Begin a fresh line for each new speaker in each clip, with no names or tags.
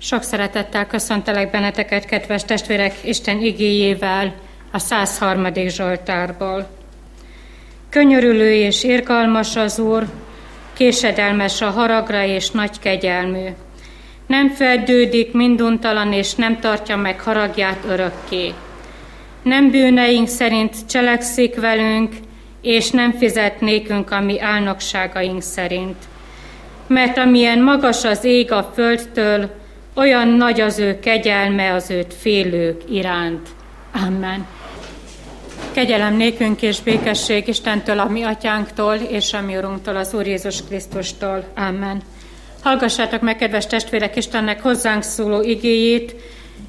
Sok szeretettel köszöntelek benneteket, kedves testvérek, Isten igéjével a 103. Zsoltárból. Könyörülő és irgalmas az Úr, késedelmes a haragra és nagy kegyelmű. Nem ferdődik minduntalan és nem tartja meg haragját örökké. Nem bűneink szerint cselekszik velünk, és nem fizet nékünk a mi álnokságaink szerint. Mert amilyen magas az ég a földtől, olyan nagy az ő kegyelme az őt félők iránt. Amen. Kegyelem nékünk és békesség Istentől, a mi atyánktól és a mi Urunktól, az Úr Jézus Krisztustól. Amen. Hallgassátok meg, kedves testvérek, Istennek hozzánk szóló igéjét,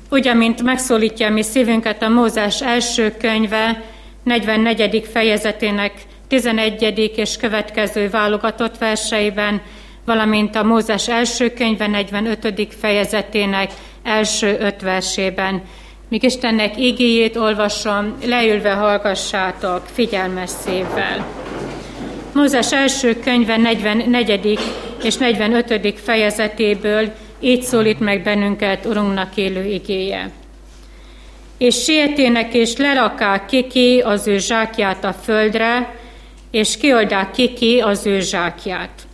ugye, mint megszólítja mi szívünket a Mózes első könyve, 44. fejezetének 11. és következő válogatott verseiben, valamint a Mózes első könyve 45. fejezetének első öt versében. Míg Istennek igéjét olvasom, leülve hallgassátok figyelmes szívvel. Mózes első könyve 44. és 45. fejezetéből így szólít meg bennünket Urunknak élő igéje. És sietének és lerakák kiki az ő zsákját a földre, és kioldák kiki az ő zsákját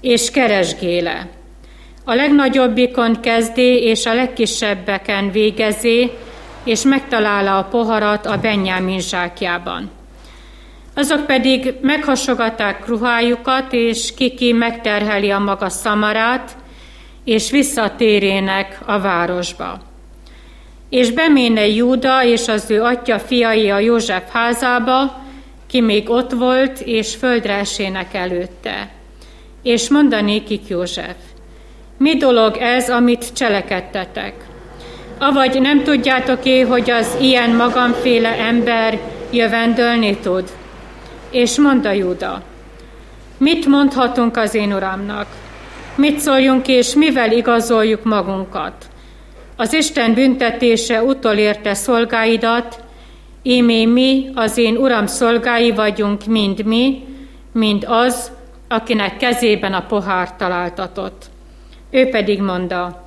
és keresgéle. A legnagyobbikon kezdé, és a legkisebbeken végezé, és megtalálja a poharat a Benyámin zsákjában. Azok pedig meghasogatták ruhájukat, és kiki megterheli a maga szamarát, és visszatérének a városba. És beméne Júda és az ő atya fiai a József házába, ki még ott volt, és földre esének előtte és mondanékik József, mi dolog ez, amit cselekedtetek? Avagy nem tudjátok-é, hogy az ilyen magamféle ember jövendölni tud? És mondta Júda, mit mondhatunk az én uramnak? Mit szóljunk és mivel igazoljuk magunkat? Az Isten büntetése utolérte szolgáidat, ímé mi, az én uram szolgái vagyunk, mind mi, mind az, akinek kezében a pohár találtatott. Ő pedig mondta,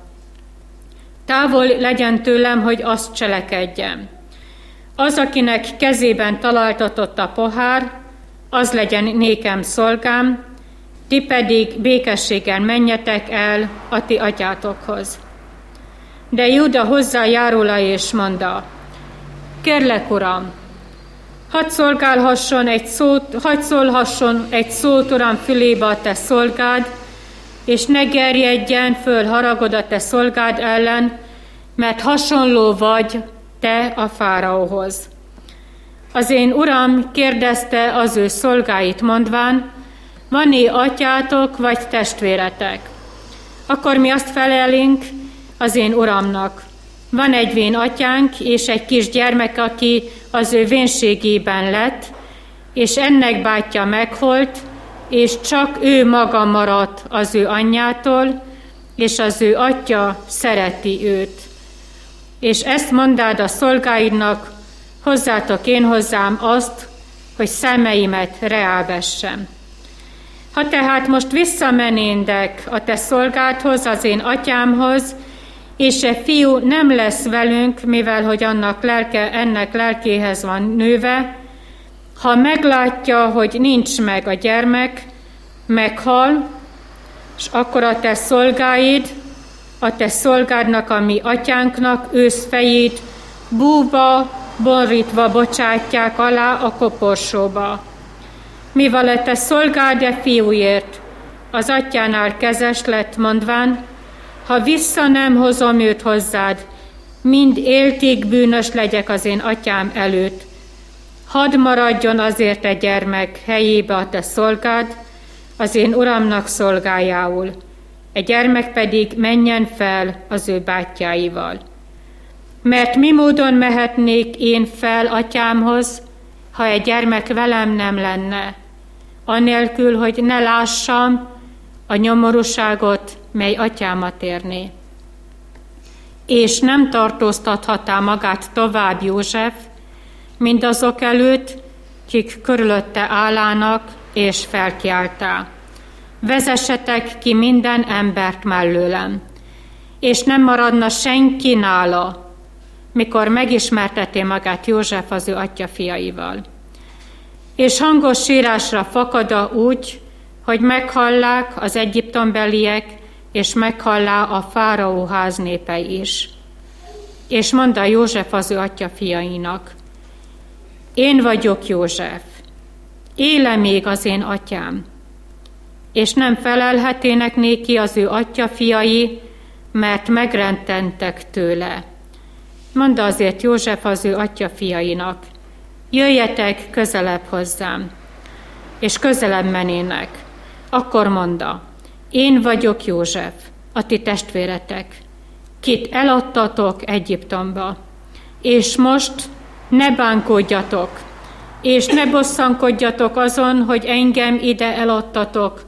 távol legyen tőlem, hogy azt cselekedjem. Az, akinek kezében találtatott a pohár, az legyen nékem szolgám, ti pedig békességgel menjetek el a ti atyátokhoz. De Júda hozzájárula és mondta, kérlek, uram, Hadd szolgálhasson egy szót, hadd szólhasson egy szót, Uram, fülébe a te szolgád, és ne gerjedjen föl haragod a te szolgád ellen, mert hasonló vagy te a fáraóhoz. Az én uram kérdezte az ő szolgáit mondván, van-e atyátok vagy testvéretek? Akkor mi azt felelünk az én uramnak. Van egy vén atyánk és egy kis gyermek, aki az ő vénségében lett, és ennek bátyja meghalt, és csak ő maga maradt az ő anyjától, és az ő atya szereti őt. És ezt mondád a szolgáidnak, hozzátok én hozzám azt, hogy szemeimet reálvessem. Ha tehát most visszamenéndek a te szolgádhoz, az én atyámhoz, és e fiú nem lesz velünk, mivel hogy annak lelke, ennek lelkéhez van nőve, ha meglátja, hogy nincs meg a gyermek, meghal, és akkor a te szolgáid, a te szolgádnak, a mi atyánknak ősz fejét búba, borítva bocsátják alá a koporsóba. Mivel a te szolgád e fiúért, az atyánál kezes lett mondván, ha vissza nem hozom őt hozzád, mind élték bűnös legyek az én atyám előtt. Hadd maradjon azért egy gyermek helyébe a te szolgád, az én uramnak szolgájául. Egy gyermek pedig menjen fel az ő bátyjáival. Mert mi módon mehetnék én fel atyámhoz, ha egy gyermek velem nem lenne, anélkül, hogy ne lássam a nyomorúságot, mely atyámat érné. És nem tartóztathatá magát tovább József, mint azok előtt, kik körülötte állának, és felkiáltá. Vezessetek ki minden embert mellőlem. és nem maradna senki nála, mikor megismerteti magát József az ő atya fiaival. És hangos sírásra fakada úgy, hogy meghallák az egyiptombeliek, és meghallá a fáraó ház népe is. És mondta József az ő atya fiainak, én vagyok József, éle még az én atyám, és nem felelhetének néki az ő atya fiai, mert megrententek tőle. Mondta azért József az ő atya fiainak, jöjjetek közelebb hozzám, és közelebb menének. Akkor mondta, én vagyok József, a ti testvéretek, kit eladtatok Egyiptomba, és most ne bánkodjatok, és ne bosszankodjatok azon, hogy engem ide eladtatok,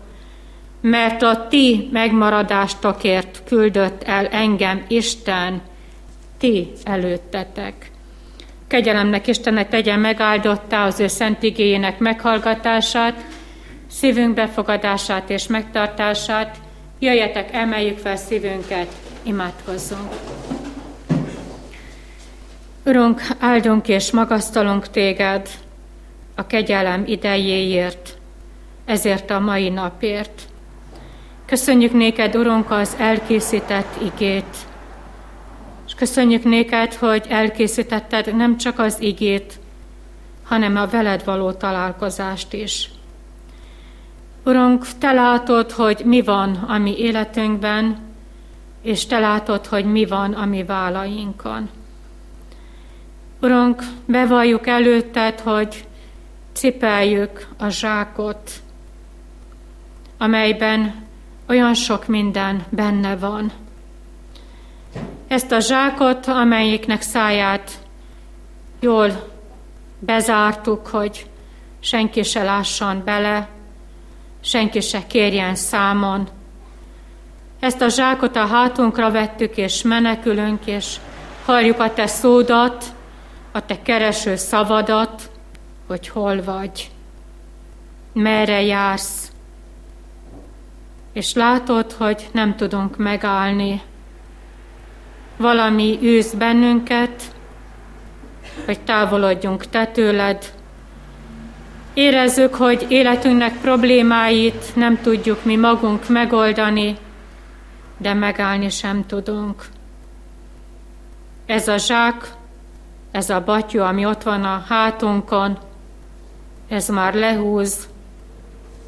mert a ti megmaradástakért küldött el engem Isten, ti előttetek. Kegyelemnek Istennek tegyen megáldottá az ő szent igényének meghallgatását, szívünk befogadását és megtartását. Jöjjetek, emeljük fel szívünket, imádkozzunk. Urunk, áldunk és magasztalunk téged a kegyelem idejéért, ezért a mai napért. Köszönjük néked, Urunk, az elkészített igét, és köszönjük néked, hogy elkészítetted nem csak az igét, hanem a veled való találkozást is. Urunk, Te látod, hogy mi van a mi életünkben, és Te látod, hogy mi van a mi vállainkon. Urunk, bevalljuk előtted, hogy cipeljük a zsákot, amelyben olyan sok minden benne van. Ezt a zsákot, amelyiknek száját jól bezártuk, hogy senki se lásson bele, senki se kérjen számon. Ezt a zsákot a hátunkra vettük, és menekülünk, és halljuk a te szódat, a te kereső szavadat, hogy hol vagy, merre jársz, és látod, hogy nem tudunk megállni. Valami űz bennünket, hogy távolodjunk te tőled, Érezzük, hogy életünknek problémáit nem tudjuk mi magunk megoldani, de megállni sem tudunk. Ez a zsák, ez a batyú, ami ott van a hátunkon, ez már lehúz,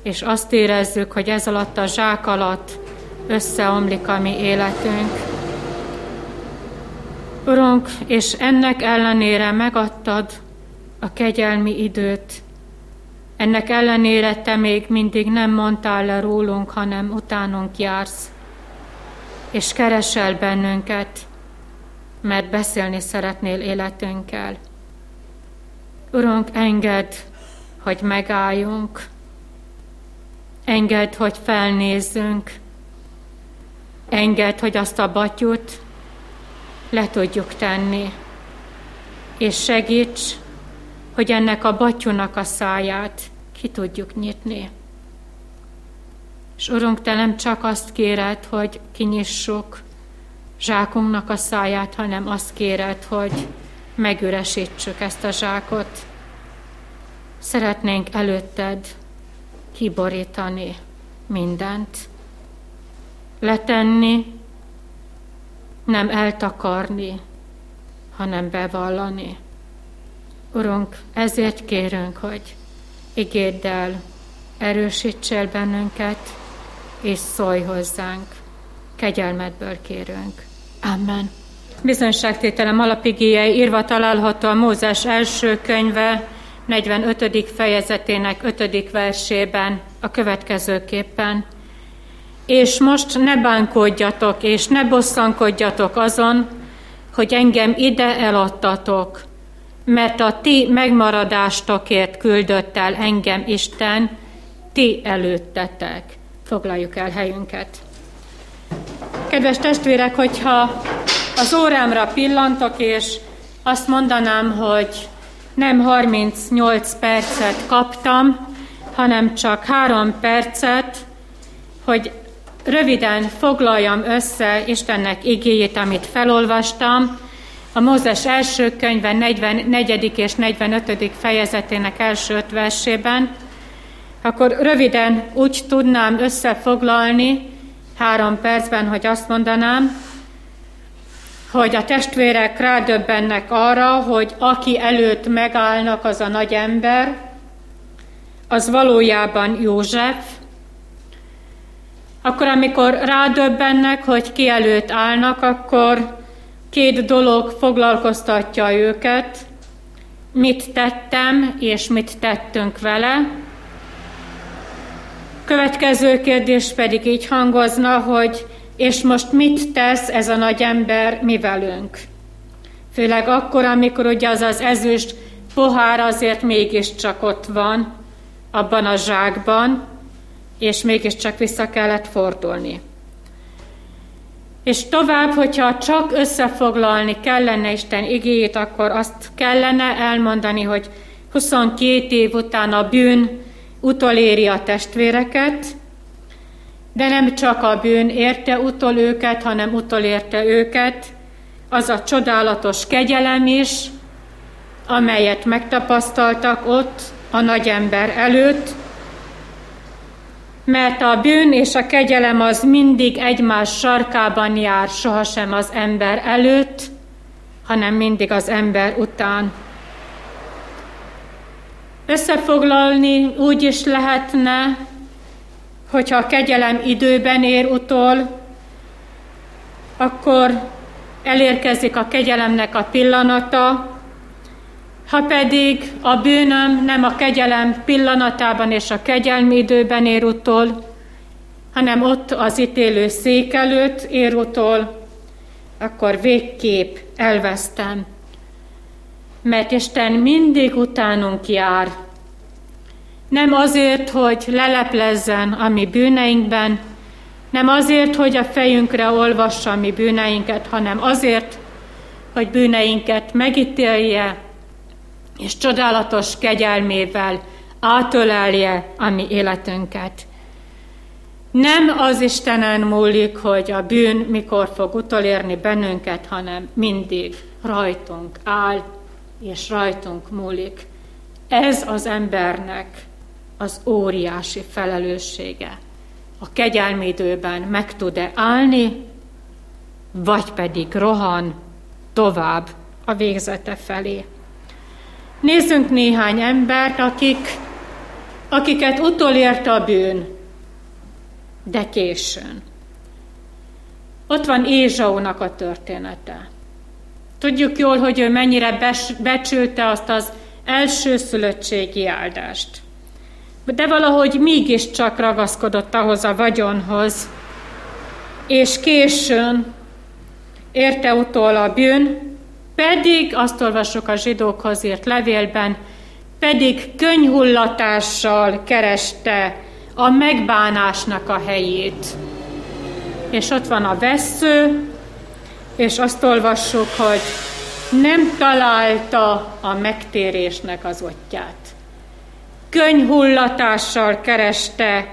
és azt érezzük, hogy ez alatt a zsák alatt összeomlik a mi életünk. Urunk, és ennek ellenére megadtad a kegyelmi időt, ennek ellenére te még mindig nem mondtál le rólunk, hanem utánunk jársz, és keresel bennünket, mert beszélni szeretnél életünkkel. Urunk, engedd, hogy megálljunk, engedd, hogy felnézzünk, engedd, hogy azt a batyut le tudjuk tenni, és segíts, hogy ennek a batyunak a száját ki tudjuk nyitni. És Urunk, Te nem csak azt kéred, hogy kinyissuk zsákunknak a száját, hanem azt kéred, hogy megüresítsük ezt a zsákot. Szeretnénk előtted kiborítani mindent, letenni, nem eltakarni, hanem bevallani. Urunk, ezért kérünk, hogy igéddel erősíts el bennünket, és szólj hozzánk. Kegyelmedből kérünk. Amen. Bizonyságtételem alapigéje írva található a Mózes első könyve 45. fejezetének 5. versében a következőképpen. És most ne bánkodjatok, és ne bosszankodjatok azon, hogy engem ide eladtatok, mert a ti megmaradástakért küldött el engem Isten, ti előttetek. Foglaljuk el helyünket. Kedves testvérek, hogyha az órámra pillantok, és azt mondanám, hogy nem 38 percet kaptam, hanem csak három percet, hogy röviden foglaljam össze Istennek igéjét, amit felolvastam, a Mózes első könyve 44. és 45. fejezetének első öt versében, akkor röviden úgy tudnám összefoglalni három percben, hogy azt mondanám, hogy a testvérek rádöbbennek arra, hogy aki előtt megállnak az a nagy ember, az valójában József, akkor amikor rádöbbennek, hogy ki előtt állnak, akkor két dolog foglalkoztatja őket, mit tettem és mit tettünk vele. Következő kérdés pedig így hangozna, hogy és most mit tesz ez a nagy ember mi velünk? Főleg akkor, amikor ugye az az ezüst pohár azért mégiscsak ott van, abban a zsákban, és mégiscsak vissza kellett fordulni. És tovább, hogyha csak összefoglalni kellene Isten igéjét, akkor azt kellene elmondani, hogy 22 év után a bűn utoléri a testvéreket, de nem csak a bűn érte utol őket, hanem utolérte őket. Az a csodálatos kegyelem is, amelyet megtapasztaltak ott a nagy ember előtt, mert a bűn és a kegyelem az mindig egymás sarkában jár, sohasem az ember előtt, hanem mindig az ember után. Összefoglalni úgy is lehetne, hogyha a kegyelem időben ér utol, akkor elérkezik a kegyelemnek a pillanata, ha pedig a bűnöm nem a kegyelem pillanatában és a kegyelmi időben ér utol, hanem ott az ítélő szék előtt ér utol, akkor végképp elvesztem. Mert Isten mindig utánunk jár. Nem azért, hogy leleplezzen a mi bűneinkben, nem azért, hogy a fejünkre olvassa mi bűneinket, hanem azért, hogy bűneinket megítélje, és csodálatos kegyelmével átölelje a mi életünket. Nem az Istenen múlik, hogy a bűn mikor fog utolérni bennünket, hanem mindig rajtunk áll, és rajtunk múlik. Ez az embernek az óriási felelőssége. A kegyelmi időben meg tud-e állni, vagy pedig rohan tovább a végzete felé. Nézzünk néhány embert, akik, akiket utolért a bűn, de későn. Ott van Ézsaónak a története. Tudjuk jól, hogy ő mennyire becsülte azt az első szülöttségi áldást. De valahogy mégiscsak ragaszkodott ahhoz a vagyonhoz, és későn érte utol a bűn, pedig, azt olvasok a zsidókhoz írt levélben, pedig könyhullatással kereste a megbánásnak a helyét. És ott van a vesző, és azt olvassuk, hogy nem találta a megtérésnek az ottját. Könyhullatással kereste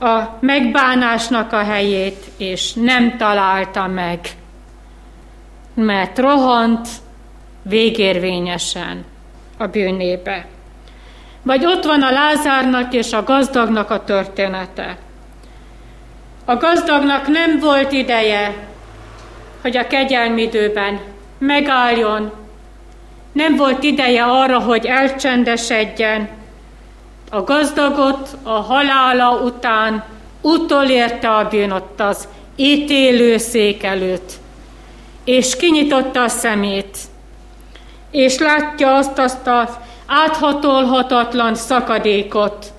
a megbánásnak a helyét, és nem találta meg mert rohant végérvényesen a bűnébe. Vagy ott van a Lázárnak és a gazdagnak a története. A gazdagnak nem volt ideje, hogy a kegyelmi időben megálljon, nem volt ideje arra, hogy elcsendesedjen. A gazdagot a halála után utolérte a bűn ott az ítélőszék előtt és kinyitotta a szemét, és látja azt, azt az áthatolhatatlan szakadékot.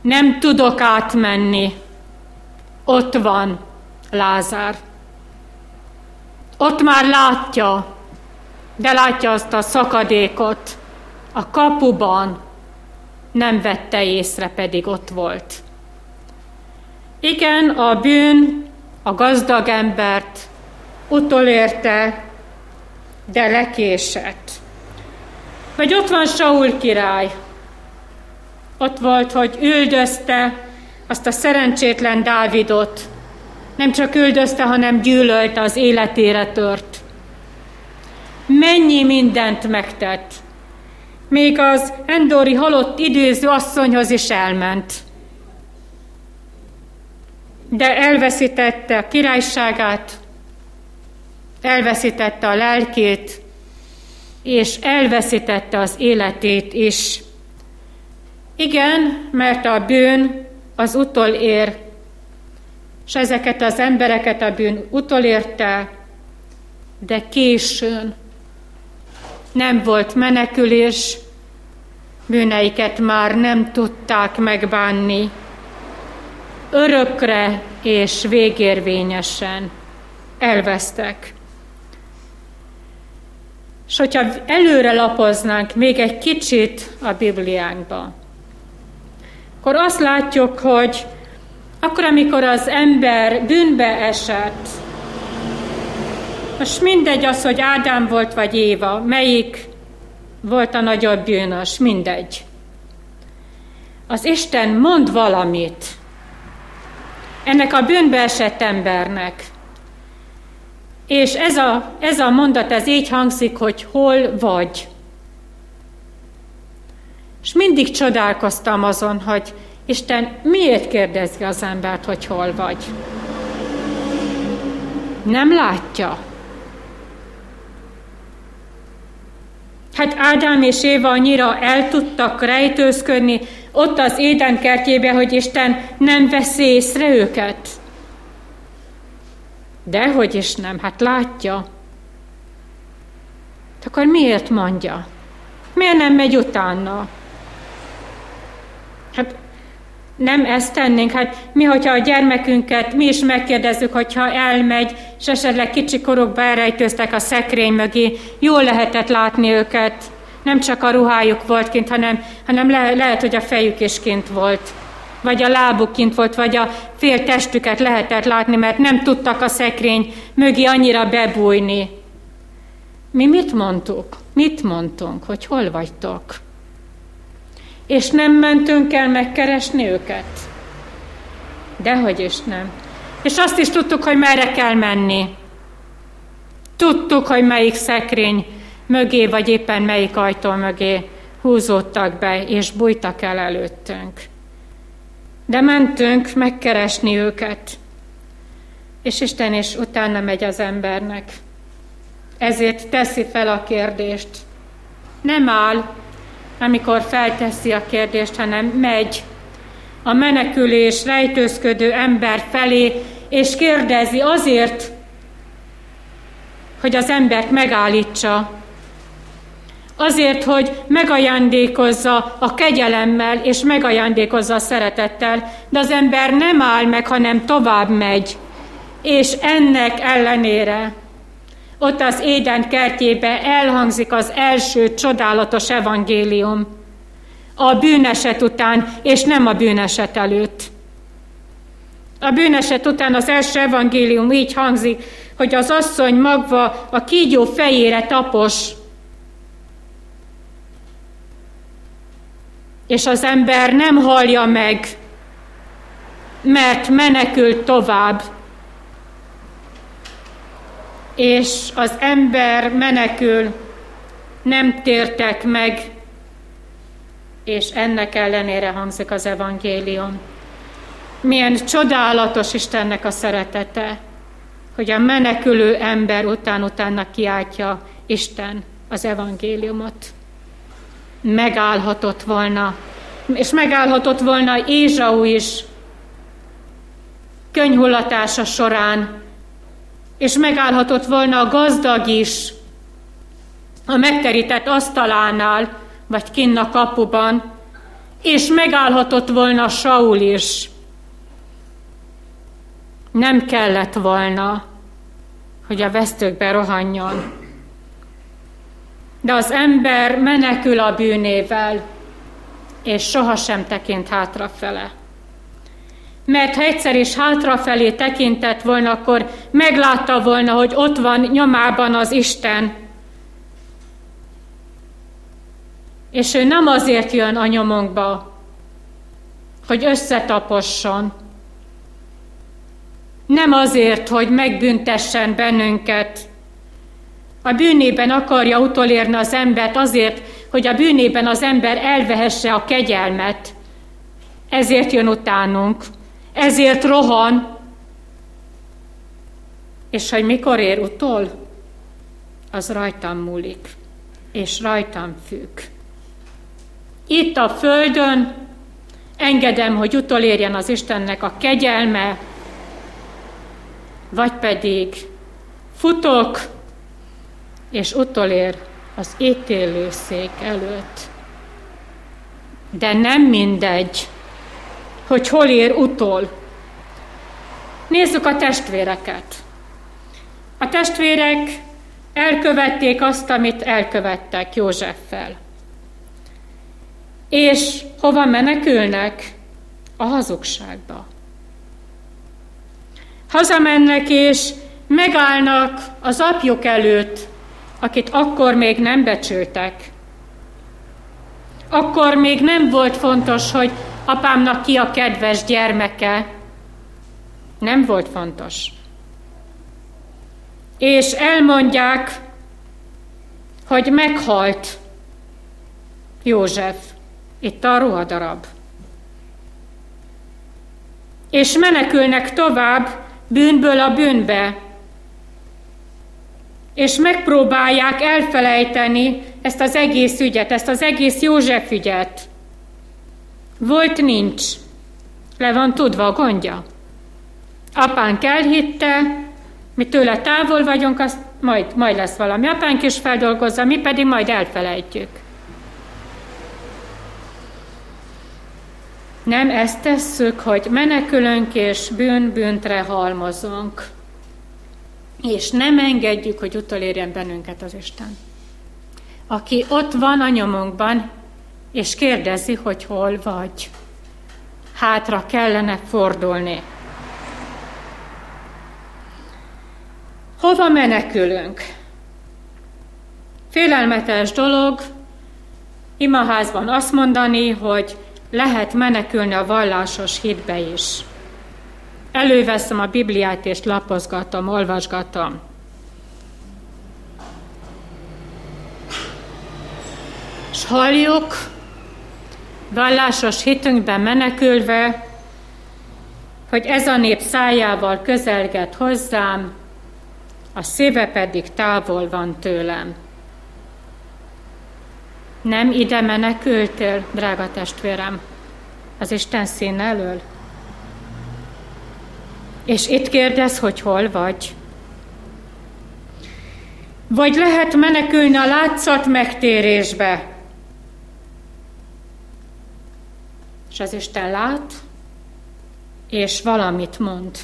Nem tudok átmenni. Ott van Lázár. Ott már látja, de látja azt a szakadékot. A kapuban nem vette észre, pedig ott volt. Igen, a bűn a gazdag embert utolérte, de lekésett. Vagy ott van Saul király. Ott volt, hogy üldözte azt a szerencsétlen Dávidot nem csak üldözte, hanem gyűlölte, az életére tört. Mennyi mindent megtett. Még az Endori halott időző asszonyhoz is elment. De elveszítette a királyságát, elveszítette a lelkét, és elveszítette az életét is. Igen, mert a bűn az utol ér, és ezeket az embereket a bűn utolérte, de későn nem volt menekülés, bűneiket már nem tudták megbánni. Örökre és végérvényesen elvesztek. És hogyha előre lapoznánk még egy kicsit a Bibliánkba, akkor azt látjuk, hogy akkor, amikor az ember bűnbe esett, most mindegy az, hogy Ádám volt vagy Éva, melyik volt a nagyobb bűnös, mindegy. Az Isten mond valamit ennek a bűnbe esett embernek. És ez a, ez a mondat, ez így hangzik, hogy hol vagy. És mindig csodálkoztam azon, hogy Isten miért kérdezi az embert, hogy hol vagy. Nem látja. Hát Ádám és Éva annyira el tudtak rejtőzködni ott az éden kertjébe, hogy Isten nem veszi észre őket. Dehogy is nem, hát látja. Akkor miért mondja? Miért nem megy utána? Hát nem ezt tennénk, hát mi, hogyha a gyermekünket mi is megkérdezzük, hogyha elmegy, és esetleg kicsi korokba elrejtőztek a szekrény mögé, jól lehetett látni őket, nem csak a ruhájuk volt kint, hanem, hanem le, lehet, hogy a fejük is kint volt, vagy a lábuk kint volt, vagy a fél testüket lehetett látni, mert nem tudtak a szekrény mögé annyira bebújni. Mi mit mondtuk? Mit mondtunk, hogy hol vagytok? És nem mentünk el megkeresni őket? Dehogy is nem. És azt is tudtuk, hogy merre kell menni. Tudtuk, hogy melyik szekrény mögé, vagy éppen melyik ajtó mögé húzódtak be, és bújtak el előttünk. De mentünk megkeresni őket. És Isten is utána megy az embernek. Ezért teszi fel a kérdést. Nem áll, amikor felteszi a kérdést, hanem megy a menekülés rejtőzködő ember felé, és kérdezi azért, hogy az embert megállítsa, azért, hogy megajándékozza a kegyelemmel, és megajándékozza a szeretettel, de az ember nem áll meg, hanem tovább megy. És ennek ellenére ott az Éden kertjébe elhangzik az első csodálatos evangélium. A bűneset után, és nem a bűneset előtt. A bűneset után az első evangélium így hangzik, hogy az asszony magva a kígyó fejére tapos, és az ember nem hallja meg, mert menekült tovább, és az ember menekül, nem tértek meg, és ennek ellenére hangzik az evangélium. Milyen csodálatos Istennek a szeretete, hogy a menekülő ember után-utána kiáltja Isten az evangéliumot. Megállhatott volna, és megállhatott volna Ézsau is könyhullatása során, és megállhatott volna a gazdag is a megterített asztalánál, vagy kinn a kapuban, és megállhatott volna Saul is. Nem kellett volna, hogy a vesztőkbe rohanjon. De az ember menekül a bűnével, és sohasem tekint hátrafele mert ha egyszer is hátrafelé tekintett volna, akkor meglátta volna, hogy ott van nyomában az Isten. És ő nem azért jön a nyomunkba, hogy összetaposson. Nem azért, hogy megbüntessen bennünket. A bűnében akarja utolérni az embert azért, hogy a bűnében az ember elvehesse a kegyelmet. Ezért jön utánunk, ezért rohan, és hogy mikor ér utol, az rajtam múlik, és rajtam függ. Itt a földön engedem, hogy utolérjen az Istennek a kegyelme, vagy pedig futok, és utolér az ítélőszék előtt. De nem mindegy, hogy hol ér utol. Nézzük a testvéreket. A testvérek elkövették azt, amit elkövettek Józseffel. És hova menekülnek? A hazugságba. Hazamennek és megállnak az apjuk előtt, akit akkor még nem becsültek. Akkor még nem volt fontos, hogy apámnak ki a kedves gyermeke. Nem volt fontos. És elmondják, hogy meghalt József, itt a ruhadarab. És menekülnek tovább bűnből a bűnbe, és megpróbálják elfelejteni ezt az egész ügyet, ezt az egész József ügyet. Volt nincs. Le van tudva a gondja. Apánk elhitte, mi tőle távol vagyunk, azt majd, majd lesz valami. Apánk is feldolgozza, mi pedig majd elfelejtjük. Nem ezt tesszük, hogy menekülünk és bűn-bűntre halmozunk. És nem engedjük, hogy utolérjen bennünket az Isten. Aki ott van a és kérdezi, hogy hol vagy. Hátra kellene fordulni. Hova menekülünk? Félelmetes dolog imaházban azt mondani, hogy lehet menekülni a vallásos hitbe is. Előveszem a Bibliát és lapozgatom, olvasgatom. És halljuk, vallásos hitünkben menekülve, hogy ez a nép szájával közelget hozzám, a szíve pedig távol van tőlem. Nem ide menekültél, drága testvérem, az Isten szín elől? És itt kérdez, hogy hol vagy? Vagy lehet menekülni a látszat megtérésbe, és az Isten lát, és valamit mond.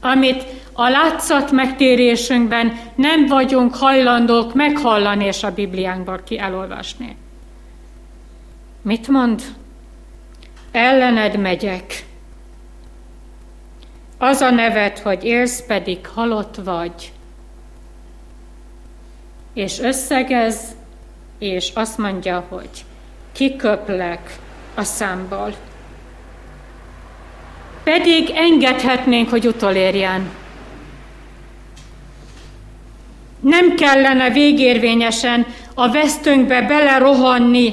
Amit a látszat megtérésünkben nem vagyunk hajlandók meghallani és a Bibliánkban ki elolvasni. Mit mond? Ellened megyek. Az a nevet, hogy élsz, pedig halott vagy. És összegez, és azt mondja, hogy kiköplek a számból. Pedig engedhetnénk, hogy utolérjen. Nem kellene végérvényesen a vesztünkbe belerohanni.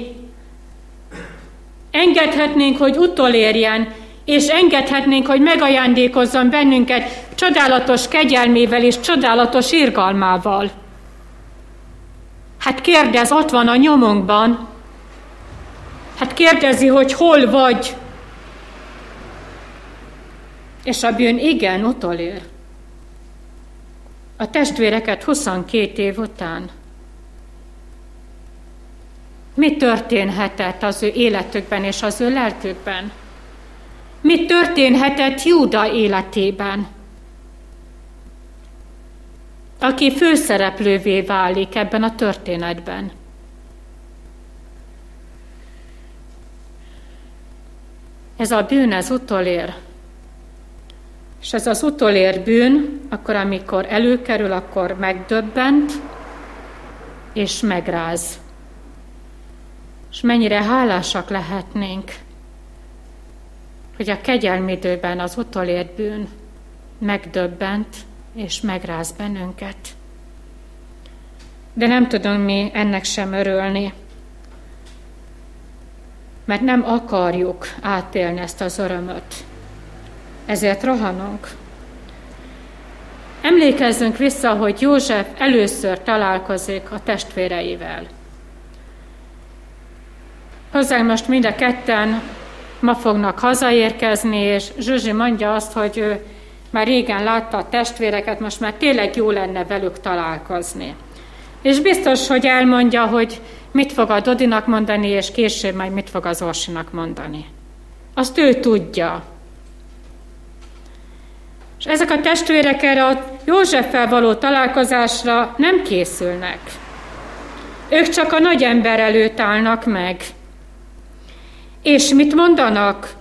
Engedhetnénk, hogy utolérjen, és engedhetnénk, hogy megajándékozzon bennünket csodálatos kegyelmével és csodálatos irgalmával. Hát kérdez, ott van a nyomunkban, Hát kérdezi, hogy hol vagy. És a bűn igen, utolér. A testvéreket 22 év után. Mi történhetett az ő életükben és az ő lelkükben? Mi történhetett Júda életében? Aki főszereplővé válik ebben a történetben. Ez a bűn, ez utolér. És ez az utolér bűn, akkor amikor előkerül, akkor megdöbbent, és megráz. És mennyire hálásak lehetnénk, hogy a kegyelmi időben az utolért bűn megdöbbent és megráz bennünket. De nem tudunk mi ennek sem örülni, mert nem akarjuk átélni ezt az örömöt. Ezért rohanunk. Emlékezzünk vissza, hogy József először találkozik a testvéreivel. Hozzánk most mind a ketten ma fognak hazaérkezni, és Zsuzsi mondja azt, hogy ő már régen látta a testvéreket, most már tényleg jó lenne velük találkozni. És biztos, hogy elmondja, hogy mit fog a Dodinak mondani, és később majd mit fog az Orsinak mondani. Azt ő tudja. És ezek a testvérek erre a Józseffel való találkozásra nem készülnek. Ők csak a nagy ember előtt állnak meg. És mit mondanak?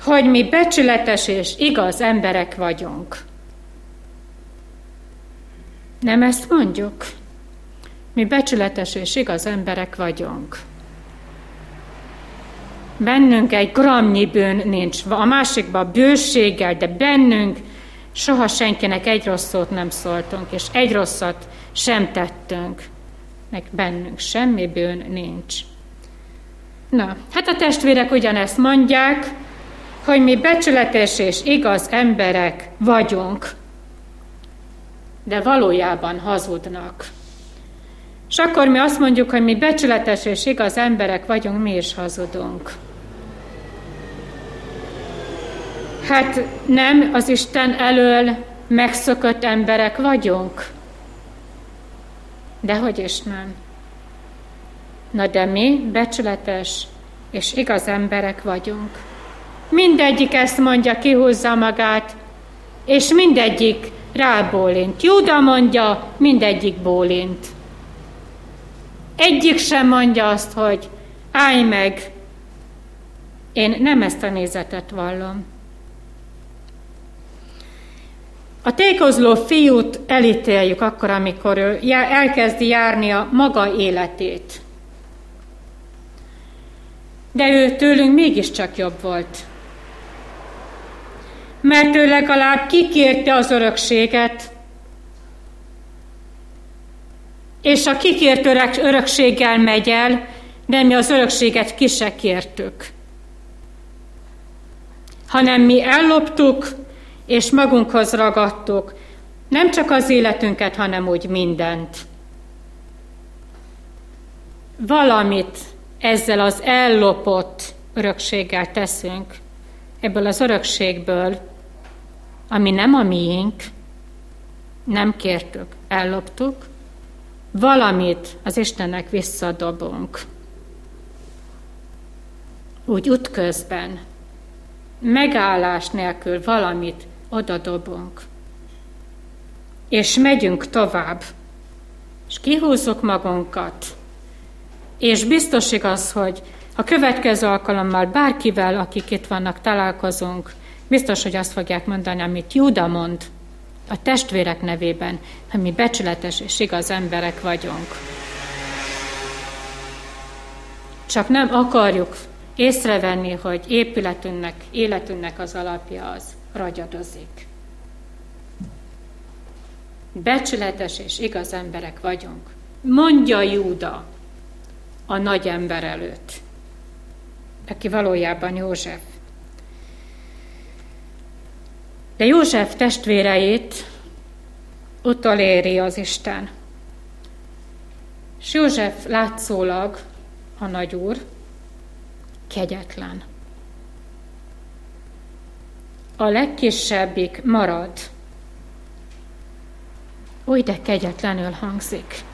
Hogy mi becsületes és igaz emberek vagyunk. Nem ezt mondjuk? Mi becsületes és igaz emberek vagyunk. Bennünk egy gramnyi bűn nincs, a másikban bőséggel, de bennünk soha senkinek egy rossz szót nem szóltunk, és egy rosszat sem tettünk. Meg bennünk semmi bűn nincs. Na, hát a testvérek ugyanezt mondják, hogy mi becsületes és igaz emberek vagyunk, de valójában hazudnak. És akkor mi azt mondjuk, hogy mi becsületes és igaz emberek vagyunk, mi is hazudunk. Hát nem az Isten elől megszökött emberek vagyunk? De hogy is nem. Na de mi becsületes és igaz emberek vagyunk. Mindegyik ezt mondja, kihúzza magát, és mindegyik rábólint. Júda mondja, mindegyik bólint. Egyik sem mondja azt, hogy állj meg, én nem ezt a nézetet vallom. A tékozló fiút elítéljük akkor, amikor ő elkezdi járni a maga életét. De ő tőlünk mégiscsak jobb volt. Mert ő legalább kikérte az örökséget, és a kikért örökséggel megy el, de mi az örökséget ki se kértük. Hanem mi elloptuk, és magunkhoz ragadtuk nem csak az életünket, hanem úgy mindent. Valamit ezzel az ellopott örökséggel teszünk, ebből az örökségből, ami nem a miénk, nem kértük, elloptuk, valamit az Istennek visszadobunk. Úgy útközben, megállás nélkül valamit oda dobunk. És megyünk tovább, és kihúzzuk magunkat. És biztos igaz, hogy a következő alkalommal bárkivel, akik itt vannak, találkozunk, biztos, hogy azt fogják mondani, amit Júda mond a testvérek nevében, hogy mi becsületes és igaz emberek vagyunk. Csak nem akarjuk észrevenni, hogy épületünknek, életünknek az alapja az ragyadozik. Becsületes és igaz emberek vagyunk. Mondja Júda a nagy ember előtt, aki valójában József. De József testvéreit utoléri az Isten. És József látszólag a nagyúr kegyetlen a legkisebbik marad. Úgy de kegyetlenül hangzik.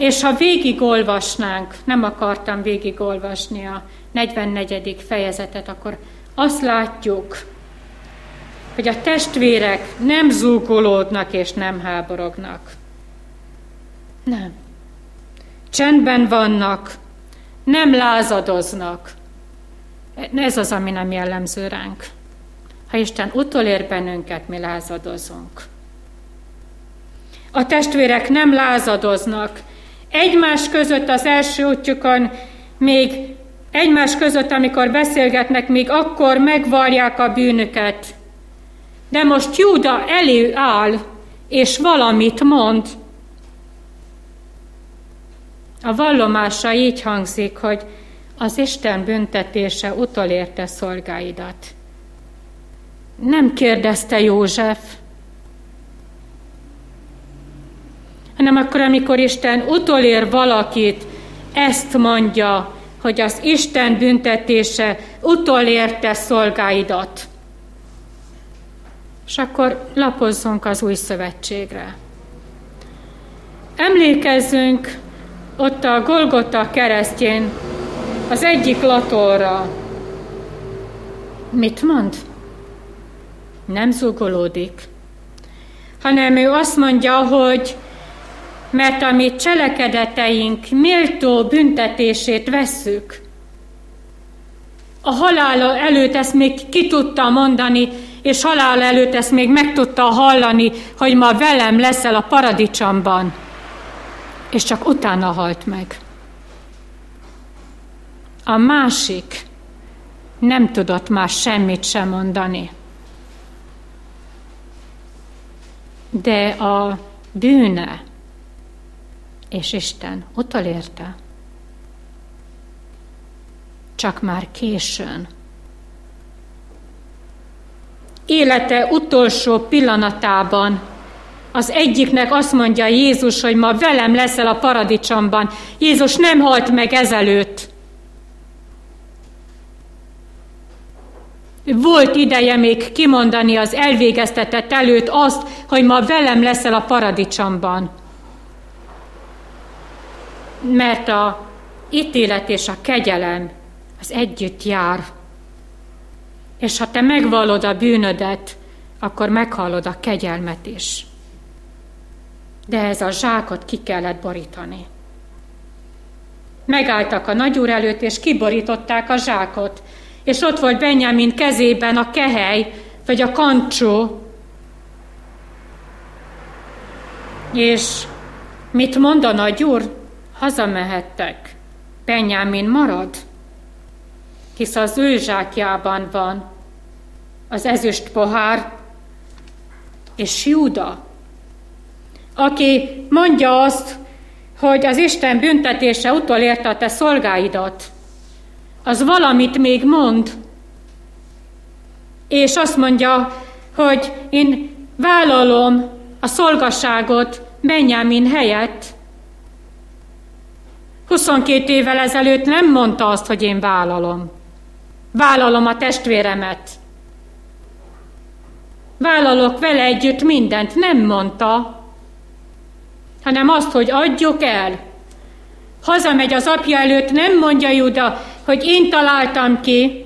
És ha végigolvasnánk, nem akartam végigolvasni a 44. fejezetet, akkor azt látjuk, hogy a testvérek nem zúgolódnak és nem háborognak. Nem. Csendben vannak, nem lázadoznak. Ez az, ami nem jellemző ránk. Ha Isten utolér bennünket, mi lázadozunk. A testvérek nem lázadoznak. Egymás között az első útjukon még Egymás között, amikor beszélgetnek, még akkor megvallják a bűnüket. De most Júda elő áll, és valamit mond. A vallomása így hangzik, hogy az Isten büntetése utolérte szolgáidat. Nem kérdezte József, hanem akkor, amikor Isten utolér valakit, ezt mondja, hogy az Isten büntetése utolérte szolgáidat. És akkor lapozzunk az új szövetségre. Emlékezzünk ott a Golgota keresztjén az egyik latorra. Mit mond? Nem zugolódik, hanem ő azt mondja, hogy mert a mi cselekedeteink méltó büntetését vesszük. A halála előtt ezt még ki tudta mondani, és halál előtt ezt még meg tudta hallani, hogy ma velem leszel a paradicsomban, és csak utána halt meg. A másik nem tudott már semmit sem mondani. De a bűne és Isten utolérte. Csak már későn. Élete utolsó pillanatában az egyiknek azt mondja Jézus, hogy ma velem leszel a paradicsomban. Jézus nem halt meg ezelőtt. Volt ideje még kimondani az elvégeztetett előtt azt, hogy ma velem leszel a paradicsomban mert a ítélet és a kegyelem az együtt jár. És ha te megvallod a bűnödet, akkor meghallod a kegyelmet is. De ez a zsákot ki kellett borítani. Megálltak a nagyúr előtt, és kiborították a zsákot, és ott volt Benjamin kezében a kehely, vagy a kancsó, és mit mond a nagyúr? Hazamehettek. Benyámin marad, hisz az ő zsákjában van. Az ezüst pohár, és Júda, aki mondja azt, hogy az Isten büntetése utolérte a te szolgáidat, az valamit még mond, és azt mondja, hogy én vállalom a szolgasságot Benyámin helyett, 22 évvel ezelőtt nem mondta azt, hogy én vállalom. Vállalom a testvéremet. Vállalok vele együtt mindent. Nem mondta, hanem azt, hogy adjuk el. Hazamegy az apja előtt, nem mondja Juda, hogy én találtam ki,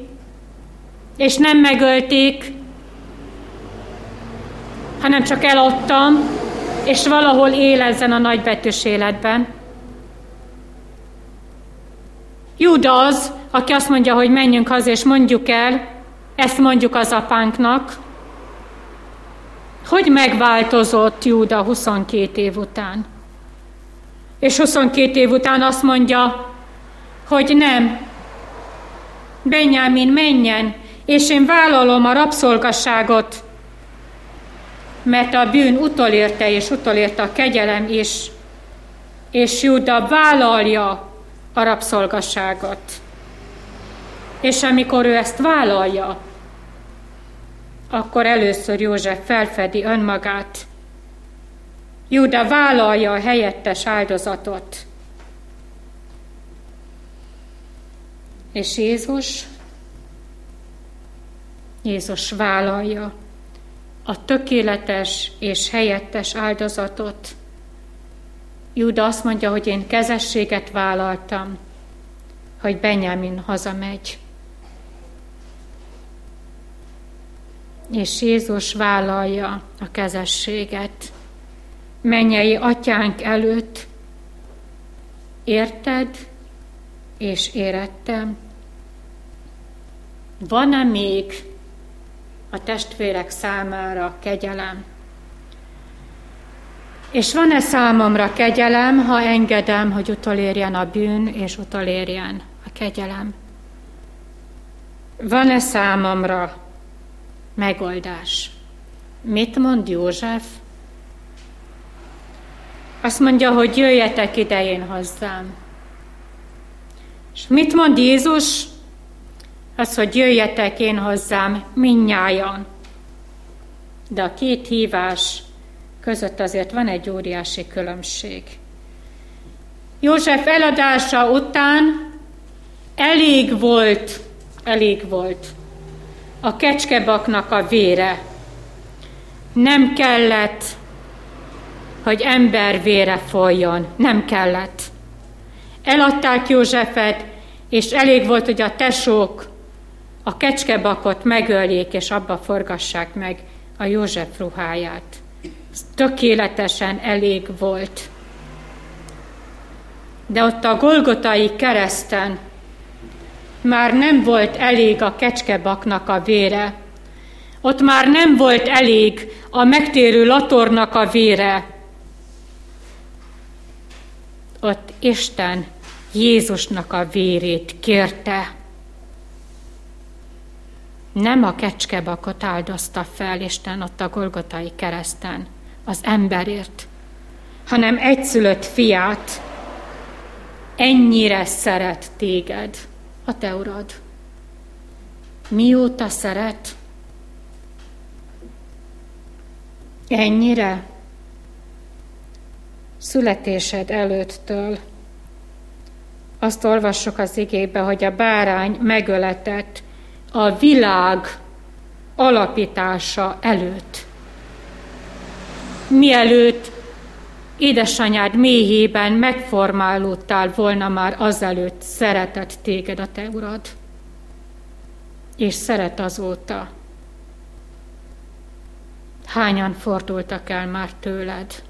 és nem megölték, hanem csak eladtam, és valahol él ezen a nagybetűs életben. Júda az, aki azt mondja, hogy menjünk haza és mondjuk el, ezt mondjuk az apánknak. Hogy megváltozott Júda 22 év után? És 22 év után azt mondja, hogy nem, Benyámin menjen, és én vállalom a rabszolgasságot, mert a bűn utolérte, és utolérte a kegyelem is, és Júda vállalja a rabszolgasságot. És amikor ő ezt vállalja, akkor először József felfedi önmagát. Júda vállalja a helyettes áldozatot. És Jézus, Jézus vállalja a tökéletes és helyettes áldozatot, Júda azt mondja, hogy én kezességet vállaltam, hogy Benjamin hazamegy. És Jézus vállalja a kezességet. Mennyei atyánk előtt, érted és érettem. Van-e még a testvérek számára kegyelem? És van-e számomra kegyelem, ha engedem, hogy utolérjen a bűn, és utolérjen a kegyelem? van-e számomra megoldás? Mit mond József? Azt mondja, hogy jöjjetek idején hozzám. És mit mond Jézus? Az, hogy jöjjetek én hozzám minnyájan. De a két hívás között azért van egy óriási különbség. József eladása után elég volt, elég volt a kecskebaknak a vére. Nem kellett, hogy ember vére folyjon. Nem kellett. Eladták Józsefet, és elég volt, hogy a tesók a kecskebakot megöljék, és abba forgassák meg a József ruháját. Tökéletesen elég volt. De ott a Golgotai kereszten már nem volt elég a kecskebaknak a vére, ott már nem volt elég a megtérő latornak a vére. Ott Isten Jézusnak a vérét kérte. Nem a kecskebakot áldozta fel Isten ott a Golgotai kereszten az emberért, hanem egyszülött fiát ennyire szeret téged a te urad. Mióta szeret? Ennyire? Születésed előttől. Azt olvassuk az igébe, hogy a bárány megöletett a világ alapítása előtt. Mielőtt édesanyád méhében megformálódtál volna már azelőtt, szeretett téged a te urad, és szeret azóta. Hányan fordultak el már tőled,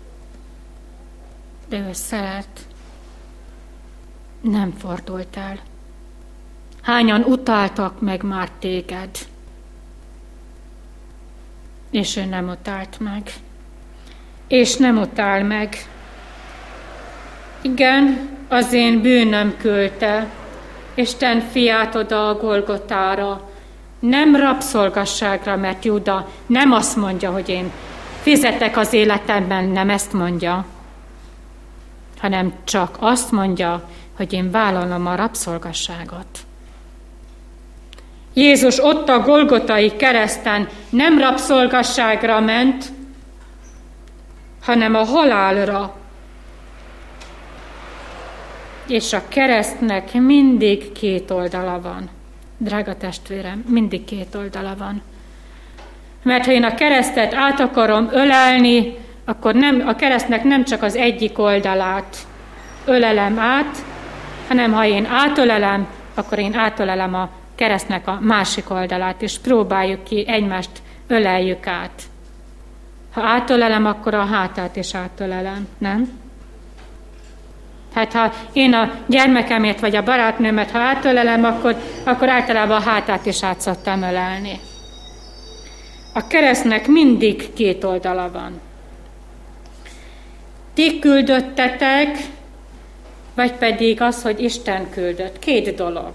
de ő szeret, nem fordult. Hányan utáltak meg már téged, és ő nem utált meg és nem utál meg. Igen, az én bűnöm küldte, Isten fiát oda a Golgotára, nem rabszolgasságra, mert Juda nem azt mondja, hogy én fizetek az életemben, nem ezt mondja, hanem csak azt mondja, hogy én vállalom a rabszolgasságot. Jézus ott a Golgotai kereszten nem rabszolgasságra ment, hanem a halálra. És a keresztnek mindig két oldala van. Drága testvérem, mindig két oldala van. Mert ha én a keresztet át akarom ölelni, akkor nem, a keresztnek nem csak az egyik oldalát ölelem át, hanem ha én átölelem, akkor én átölelem a keresztnek a másik oldalát, és próbáljuk ki, egymást öleljük át. Ha átölelem, akkor a hátát is átölelem, nem? Hát ha én a gyermekemért vagy a barátnőmet, ha átölelem, akkor, akkor általában a hátát is át szoktam ölelni. A keresztnek mindig két oldala van. Ti küldöttetek, vagy pedig az, hogy Isten küldött. Két dolog.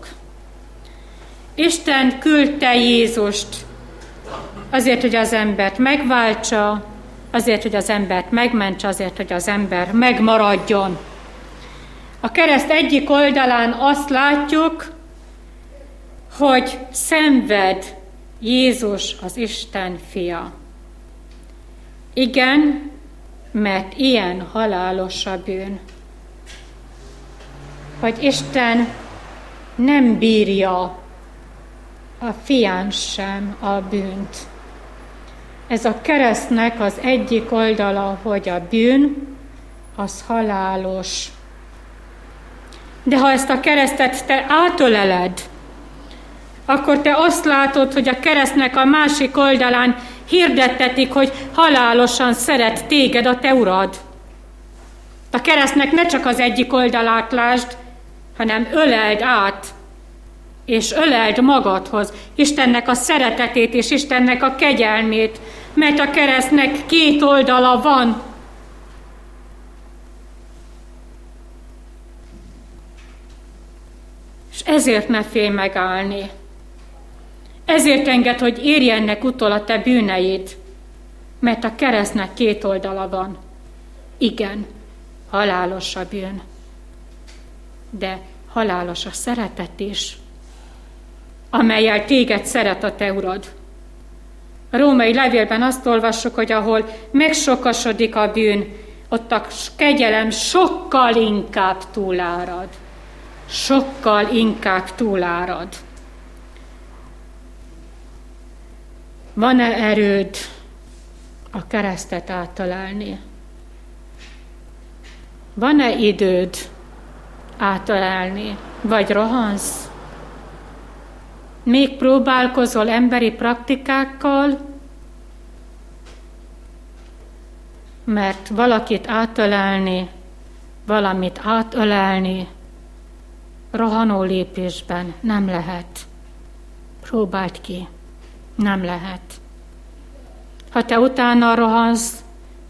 Isten küldte Jézust azért, hogy az embert megváltsa, azért, hogy az embert megmentse, azért, hogy az ember megmaradjon. A kereszt egyik oldalán azt látjuk, hogy szenved Jézus az Isten fia. Igen, mert ilyen halálos a bűn. Hogy Isten nem bírja a fián sem a bűnt. Ez a keresztnek az egyik oldala, hogy a bűn, az halálos. De ha ezt a keresztet te átöleled, akkor te azt látod, hogy a keresztnek a másik oldalán hirdettetik, hogy halálosan szeret téged a te urad. A keresztnek ne csak az egyik oldalát lásd, hanem öleld át és öleld magadhoz Istennek a szeretetét és Istennek a kegyelmét, mert a keresztnek két oldala van. És ezért ne félj megállni. Ezért enged, hogy érjennek utol a te bűneid, mert a keresztnek két oldala van. Igen, halálos a bűn, de halálos a szeretet is, amelyel téged szeret a te urad. A római levélben azt olvassuk, hogy ahol megsokasodik a bűn, ott a kegyelem sokkal inkább túlárad. Sokkal inkább túlárad. Van-e erőd a keresztet áttalálni? Van-e időd áttalálni? Vagy rohansz? Még próbálkozol emberi praktikákkal, mert valakit átölelni, valamit átölelni, rohanó lépésben nem lehet. Próbáld ki, nem lehet. Ha te utána rohansz,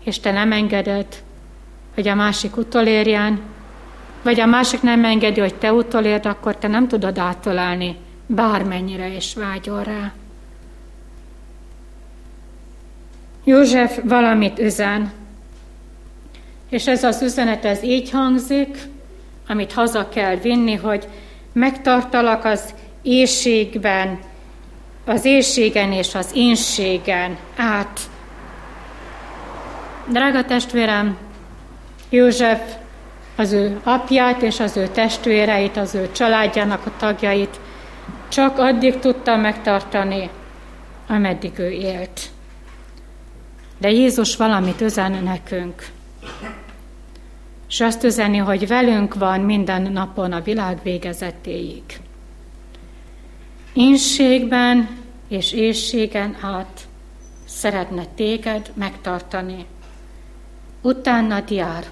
és te nem engeded, hogy a másik utolérjen, vagy a másik nem engedi, hogy te utolérd, akkor te nem tudod átölelni, bármennyire is vágyol rá. József valamit üzen, és ez az üzenet, ez így hangzik, amit haza kell vinni, hogy megtartalak az éjségben, az éjségen és az énségen át. Drága testvérem, József az ő apját és az ő testvéreit, az ő családjának a tagjait csak addig tudta megtartani, ameddig ő élt. De Jézus valamit üzen nekünk és azt üzeni, hogy velünk van minden napon a világ végezetéig. Inségben és éjségen át szeretne téged megtartani. Utána jár.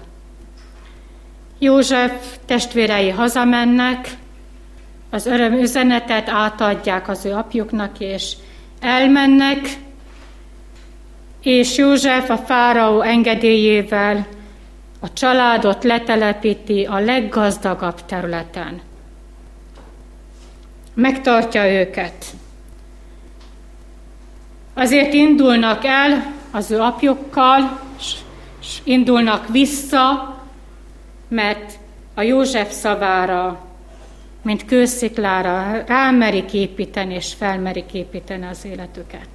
József testvérei hazamennek, az öröm üzenetet átadják az ő apjuknak, és elmennek, és József a fáraó engedélyével a családot letelepíti a leggazdagabb területen. Megtartja őket. Azért indulnak el az ő apjukkal, és indulnak vissza, mert a József szavára, mint kősziklára rámerik építeni és felmerik építeni az életüket.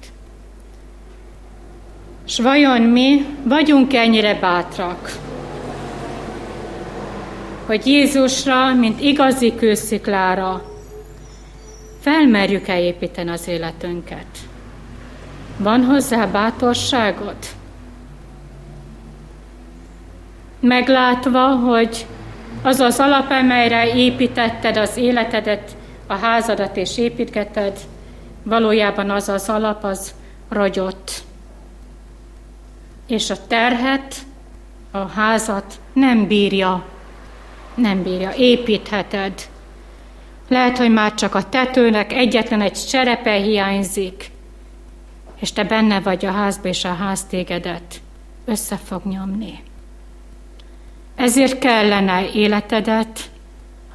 S vajon mi vagyunk ennyire bátrak? hogy Jézusra, mint igazi kősziklára felmerjük-e építeni az életünket. Van hozzá bátorságod? Meglátva, hogy az az alap, amelyre építetted az életedet, a házadat és építgeted, valójában az az alap, az ragyott. És a terhet, a házat nem bírja nem bírja, építheted. Lehet, hogy már csak a tetőnek egyetlen egy cserepe hiányzik, és te benne vagy a házba, és a ház tégedet össze fog nyomni. Ezért kellene életedet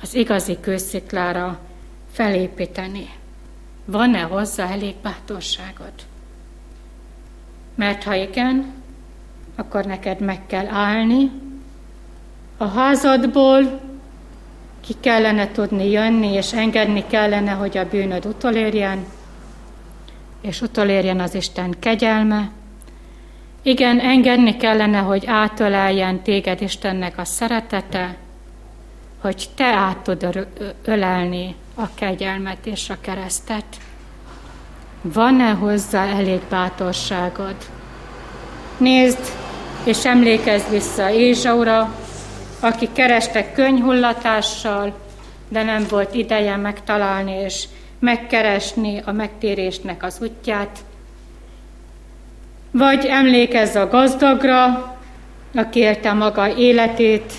az igazi kősziklára felépíteni. Van-e hozzá elég bátorságod? Mert ha igen, akkor neked meg kell állni, a házadból ki kellene tudni jönni, és engedni kellene, hogy a bűnöd utolérjen, és utolérjen az Isten kegyelme. Igen, engedni kellene, hogy átöleljen téged Istennek a szeretete, hogy te át tud ölelni a kegyelmet és a keresztet. Van-e hozzá elég bátorságod? Nézd, és emlékezz vissza Ézsaura, aki kereste könyhullatással, de nem volt ideje megtalálni és megkeresni a megtérésnek az útját. Vagy emlékezz a gazdagra, aki élte maga életét,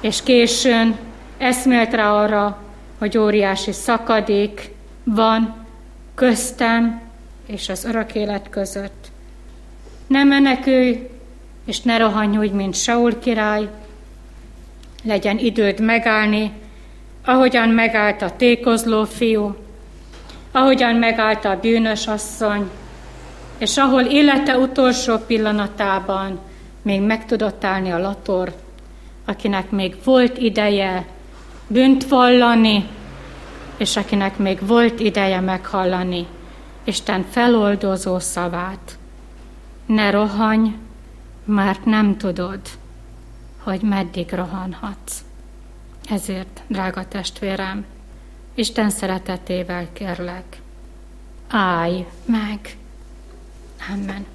és későn eszmélt rá arra, hogy óriási szakadék van köztem és az örök élet között. Ne menekülj, és ne rohanj úgy, mint Saul király, legyen időd megállni, ahogyan megállt a tékozló fiú, ahogyan megállta a bűnös asszony, és ahol élete utolsó pillanatában még meg tudott állni a lator, akinek még volt ideje bűnt vallani, és akinek még volt ideje meghallani Isten feloldozó szavát. Ne rohanj, mert nem tudod, hogy meddig rohanhatsz. Ezért, drága testvérem, Isten szeretetével kérlek, állj meg. Amen.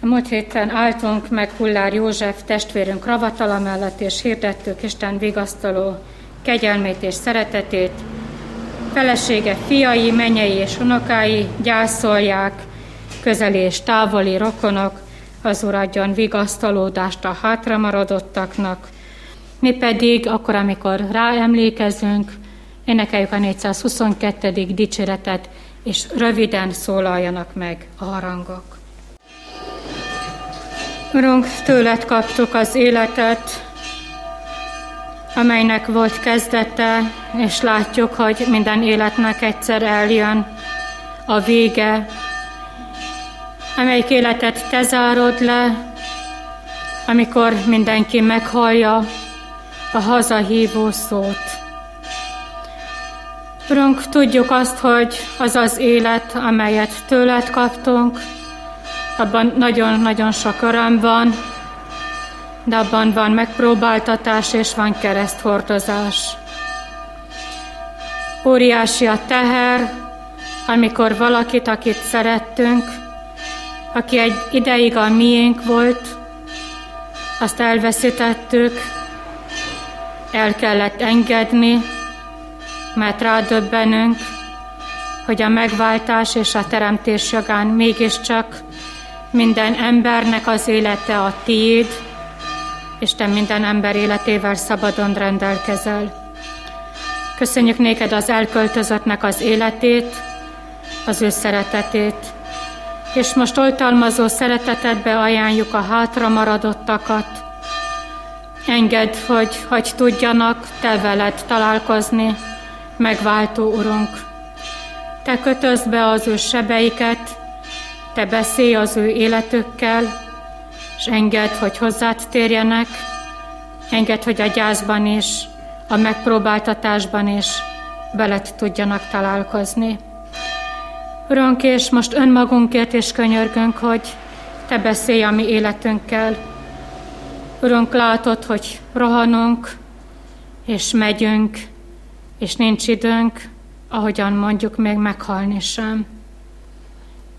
A múlt héten álltunk meg Hullár József testvérünk ravatala mellett, és hirdettük Isten vigasztaló kegyelmét és szeretetét. Felesége, fiai, menyei és unokái gyászolják, közeli és távoli rokonok, az Úr adjon vigasztalódást a hátramaradottaknak. Mi pedig, akkor, amikor ráemlékezünk, énekeljük a 422. dicséretet, és röviden szólaljanak meg a harangok. Urunk, tőled kaptuk az életet, amelynek volt kezdete, és látjuk, hogy minden életnek egyszer eljön a vége, amelyik életet te zárod le, amikor mindenki meghallja a hazahívó szót. Urunk, tudjuk azt, hogy az az élet, amelyet tőled kaptunk, abban nagyon-nagyon sok öröm van, de abban van megpróbáltatás és van kereszthordozás. Óriási a teher, amikor valakit, akit szerettünk, aki egy ideig a miénk volt, azt elveszítettük, el kellett engedni, mert rádöbbenünk, hogy a megváltás és a teremtés jogán mégiscsak minden embernek az élete a tiéd, és te minden ember életével szabadon rendelkezel. Köszönjük néked az elköltözöttnek az életét, az ő szeretetét, és most oltalmazó szeretetedbe ajánljuk a hátra maradottakat. Engedd, hogy, hogy tudjanak te veled találkozni, megváltó Urunk. Te kötözd be az ő sebeiket, te beszélj az ő életükkel, és engedd, hogy hozzád térjenek, engedd, hogy a gyászban is, a megpróbáltatásban is veled tudjanak találkozni. Urunk, és most önmagunkért is könyörgünk, hogy Te beszélj a mi életünkkel. Urunk, látod, hogy rohanunk, és megyünk, és nincs időnk, ahogyan mondjuk még meghalni sem.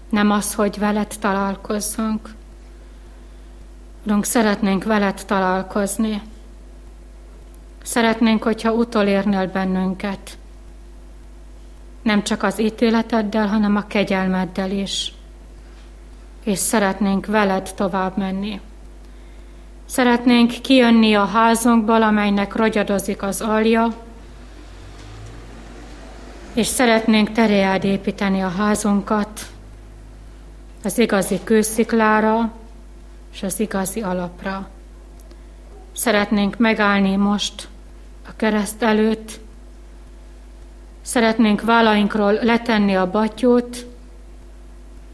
Nem az, hogy veled találkozzunk. Urunk, szeretnénk veled találkozni. Szeretnénk, hogyha utolérnél bennünket nem csak az ítéleteddel, hanem a kegyelmeddel is. És szeretnénk veled tovább menni. Szeretnénk kijönni a házunkból, amelynek rogyadozik az alja, és szeretnénk teréád építeni a házunkat az igazi kősziklára és az igazi alapra. Szeretnénk megállni most a kereszt előtt, Szeretnénk vállainkról letenni a batyót,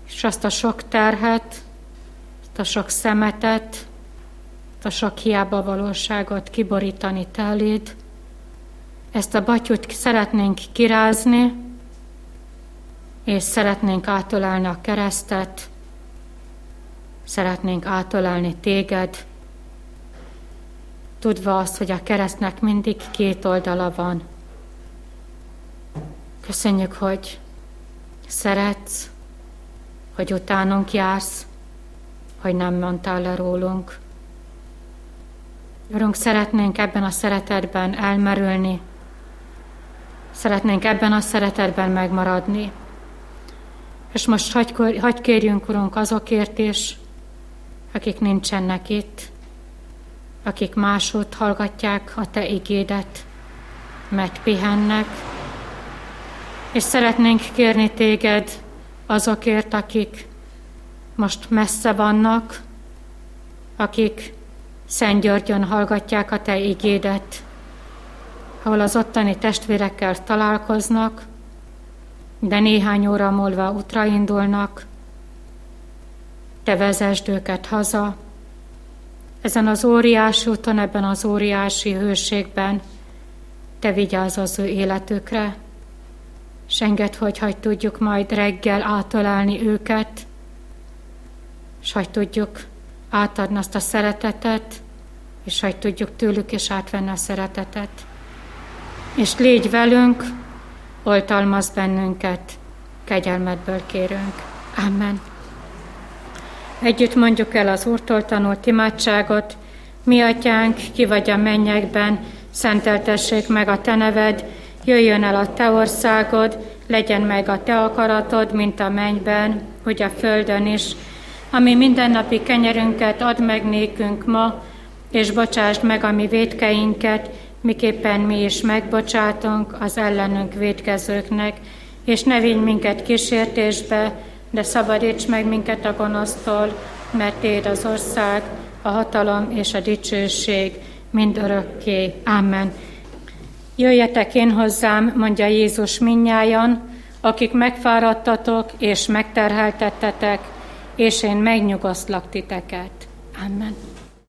és azt a sok terhet, azt a sok szemetet, azt a sok hiába valóságot kiborítani teléd. Ezt a batyút szeretnénk kirázni, és szeretnénk átölelni a keresztet, szeretnénk átölelni téged, tudva azt, hogy a keresztnek mindig két oldala van. Köszönjük, hogy szeretsz, hogy utánunk jársz, hogy nem mondtál le rólunk. Urunk, szeretnénk ebben a szeretetben elmerülni, szeretnénk ebben a szeretetben megmaradni. És most hagy, kérjünk, Urunk, azokért is, akik nincsenek itt, akik máshogy hallgatják a Te igédet, mert pihennek, és szeretnénk kérni téged azokért, akik most messze vannak, akik Szent Györgyön hallgatják a Te igédet, ahol az ottani testvérekkel találkoznak, de néhány óra múlva útra indulnak, te vezesd őket haza, ezen az óriási úton, ebben az óriási hőségben, te vigyázz az ő életükre, és engedd, hogy hagy tudjuk majd reggel átölelni őket, és hagy tudjuk átadni azt a szeretetet, és hagy tudjuk tőlük is átvenni a szeretetet. És légy velünk, oltalmaz bennünket, kegyelmedből kérünk. Amen. Együtt mondjuk el az Úrtól tanult imádságot, mi atyánk, ki vagy a mennyekben, szenteltessék meg a te neved, jöjjön el a te országod, legyen meg a te akaratod, mint a mennyben, hogy a földön is. Ami mindennapi kenyerünket add meg nékünk ma, és bocsásd meg a mi védkeinket, miképpen mi is megbocsátunk az ellenünk védkezőknek, és ne vigy minket kísértésbe, de szabadíts meg minket a gonosztól, mert Téd az ország, a hatalom és a dicsőség mind örökké. Amen. Jöjjetek én hozzám, mondja Jézus minnyájan, akik megfáradtatok és megterheltettetek, és én megnyugosztlak titeket. Amen.